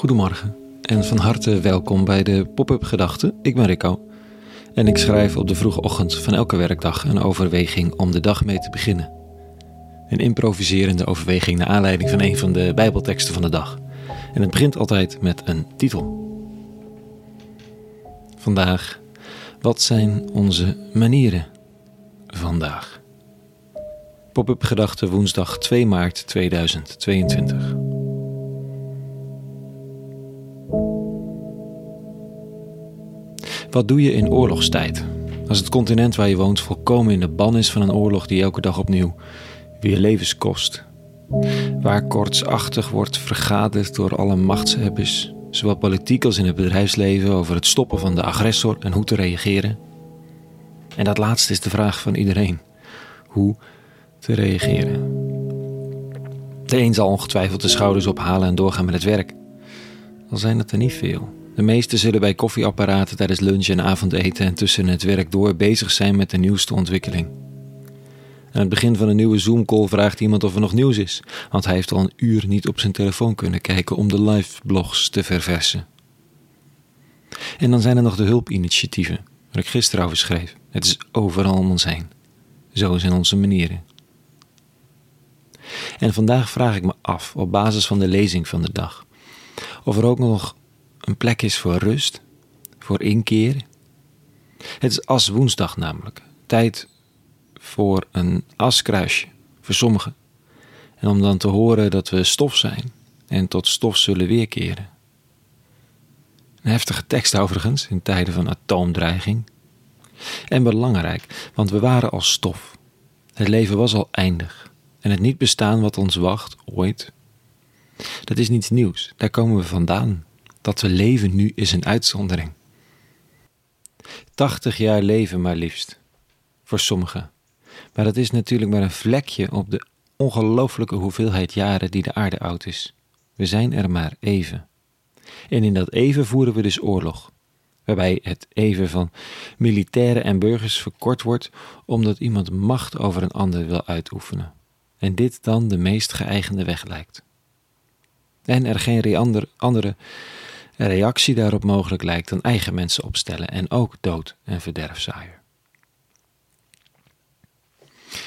Goedemorgen en van harte welkom bij de Pop-up Gedachten. Ik ben Rico en ik schrijf op de vroege ochtend van elke werkdag een overweging om de dag mee te beginnen. Een improviserende overweging naar aanleiding van een van de Bijbelteksten van de dag. En het begint altijd met een titel. Vandaag, wat zijn onze manieren vandaag? Pop-up Gedachten woensdag 2 maart 2022. Wat doe je in oorlogstijd? Als het continent waar je woont volkomen in de ban is van een oorlog die elke dag opnieuw weer levens kost. Waar kortsachtig wordt vergaderd door alle machtshebbers, zowel politiek als in het bedrijfsleven, over het stoppen van de agressor en hoe te reageren. En dat laatste is de vraag van iedereen: hoe te reageren. De een zal ongetwijfeld de schouders ophalen en doorgaan met het werk. Al zijn het er niet veel. De meesten zullen bij koffieapparaten tijdens lunch en avondeten en tussen het werk door bezig zijn met de nieuwste ontwikkeling. Aan het begin van een nieuwe Zoom-call vraagt iemand of er nog nieuws is, want hij heeft al een uur niet op zijn telefoon kunnen kijken om de live-blogs te verversen. En dan zijn er nog de hulpinitiatieven, waar ik gisteren over schreef. Het is overal om ons heen. Zo zijn onze manieren. En vandaag vraag ik me af, op basis van de lezing van de dag, of er ook nog een plek is voor rust, voor inkeer. Het is as woensdag namelijk. Tijd voor een askruisje, voor sommigen. En om dan te horen dat we stof zijn en tot stof zullen weerkeren. Een heftige tekst overigens in tijden van atoomdreiging. En belangrijk, want we waren al stof. Het leven was al eindig. En het niet bestaan wat ons wacht, ooit. Dat is niets nieuws, daar komen we vandaan. Dat we leven nu is een uitzondering. 80 jaar leven maar liefst. Voor sommigen. Maar dat is natuurlijk maar een vlekje op de ongelooflijke hoeveelheid jaren die de aarde oud is. We zijn er maar even. En in dat even voeren we dus oorlog. Waarbij het even van militairen en burgers verkort wordt omdat iemand macht over een ander wil uitoefenen. En dit dan de meest geëigende weg lijkt. En er geen andere een reactie daarop mogelijk lijkt dan eigen mensen opstellen en ook dood en verderf zaaien.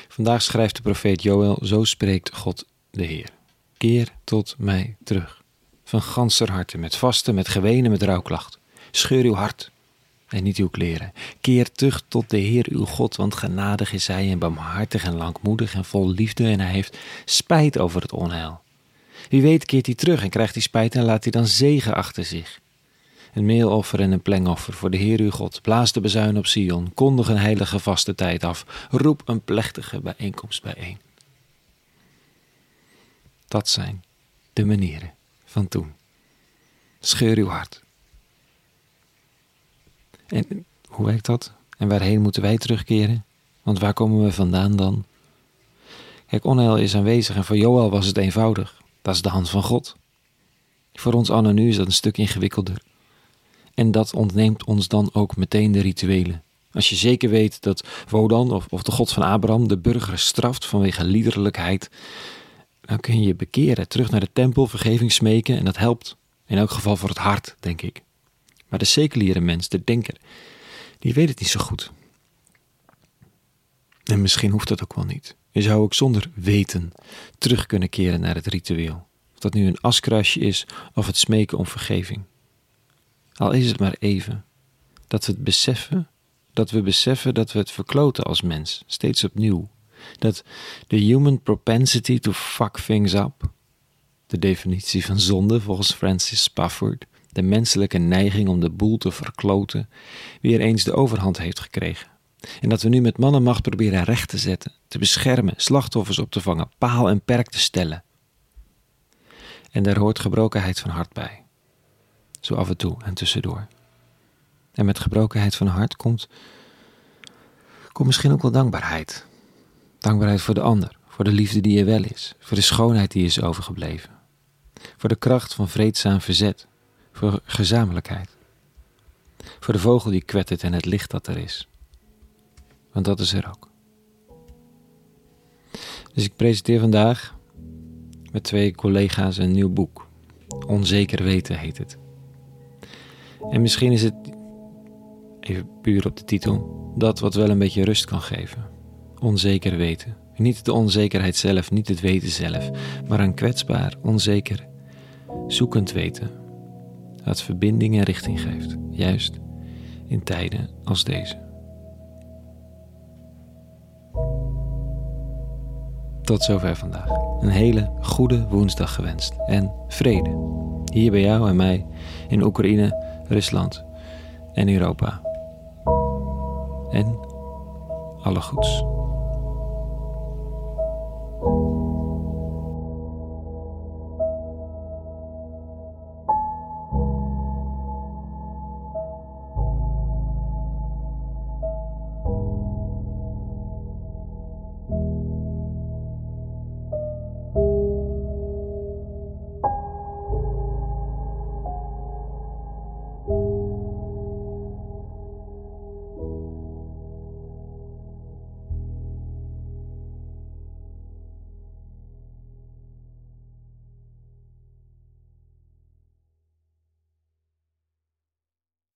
Vandaag schrijft de profeet Joël, zo spreekt God de Heer. Keer tot mij terug. Van ganser harte, met vasten, met gewenen, met rouwklacht. Scheur uw hart en niet uw kleren. Keer terug tot de Heer uw God, want genadig is Hij en barmhartig en langmoedig en vol liefde en Hij heeft spijt over het onheil. Wie weet keert hij terug en krijgt hij spijt en laat hij dan zegen achter zich. Een meeloffer en een plengoffer voor de Heer uw God. Blaas de bezuin op Sion. Kondig een heilige vaste tijd af. Roep een plechtige bijeenkomst bijeen. Dat zijn de manieren van toen. Scheur uw hart. En hoe werkt dat? En waarheen moeten wij terugkeren? Want waar komen we vandaan dan? Kijk, onheil is aanwezig en voor Joël was het eenvoudig. Dat is de hand van God. Voor ons anno nu is dat een stuk ingewikkelder. En dat ontneemt ons dan ook meteen de rituelen. Als je zeker weet dat Wodan of, of de God van Abraham de burger straft vanwege liederlijkheid, dan kun je je bekeren, terug naar de tempel, vergeving smeken en dat helpt. In elk geval voor het hart, denk ik. Maar de seculiere mens, de denker, die weet het niet zo goed. En misschien hoeft dat ook wel niet. Je zou ook zonder weten terug kunnen keren naar het ritueel. Of dat nu een askruisje is of het smeken om vergeving. Al is het maar even. Dat we het beseffen, dat we beseffen dat we het verkloten als mens, steeds opnieuw. Dat de human propensity to fuck things up, de definitie van zonde volgens Francis Spafford, de menselijke neiging om de boel te verkloten, weer eens de overhand heeft gekregen. En dat we nu met mannenmacht proberen recht te zetten, te beschermen, slachtoffers op te vangen, paal en perk te stellen. En daar hoort gebrokenheid van hart bij. Zo af en toe en tussendoor. En met gebrokenheid van hart komt, komt misschien ook wel dankbaarheid. Dankbaarheid voor de ander, voor de liefde die er wel is, voor de schoonheid die is overgebleven. Voor de kracht van vreedzaam verzet, voor gezamenlijkheid. Voor de vogel die kwettert en het licht dat er is want dat is er ook. Dus ik presenteer vandaag met twee collega's een nieuw boek. Onzeker weten heet het. En misschien is het, even puur op de titel, dat wat wel een beetje rust kan geven. Onzeker weten. Niet de onzekerheid zelf, niet het weten zelf, maar een kwetsbaar, onzeker, zoekend weten. Dat verbinding en richting geeft, juist in tijden als deze. Tot zover vandaag. Een hele goede woensdag gewenst en vrede. Hier bij jou en mij in Oekraïne, Rusland en Europa. En alle goeds.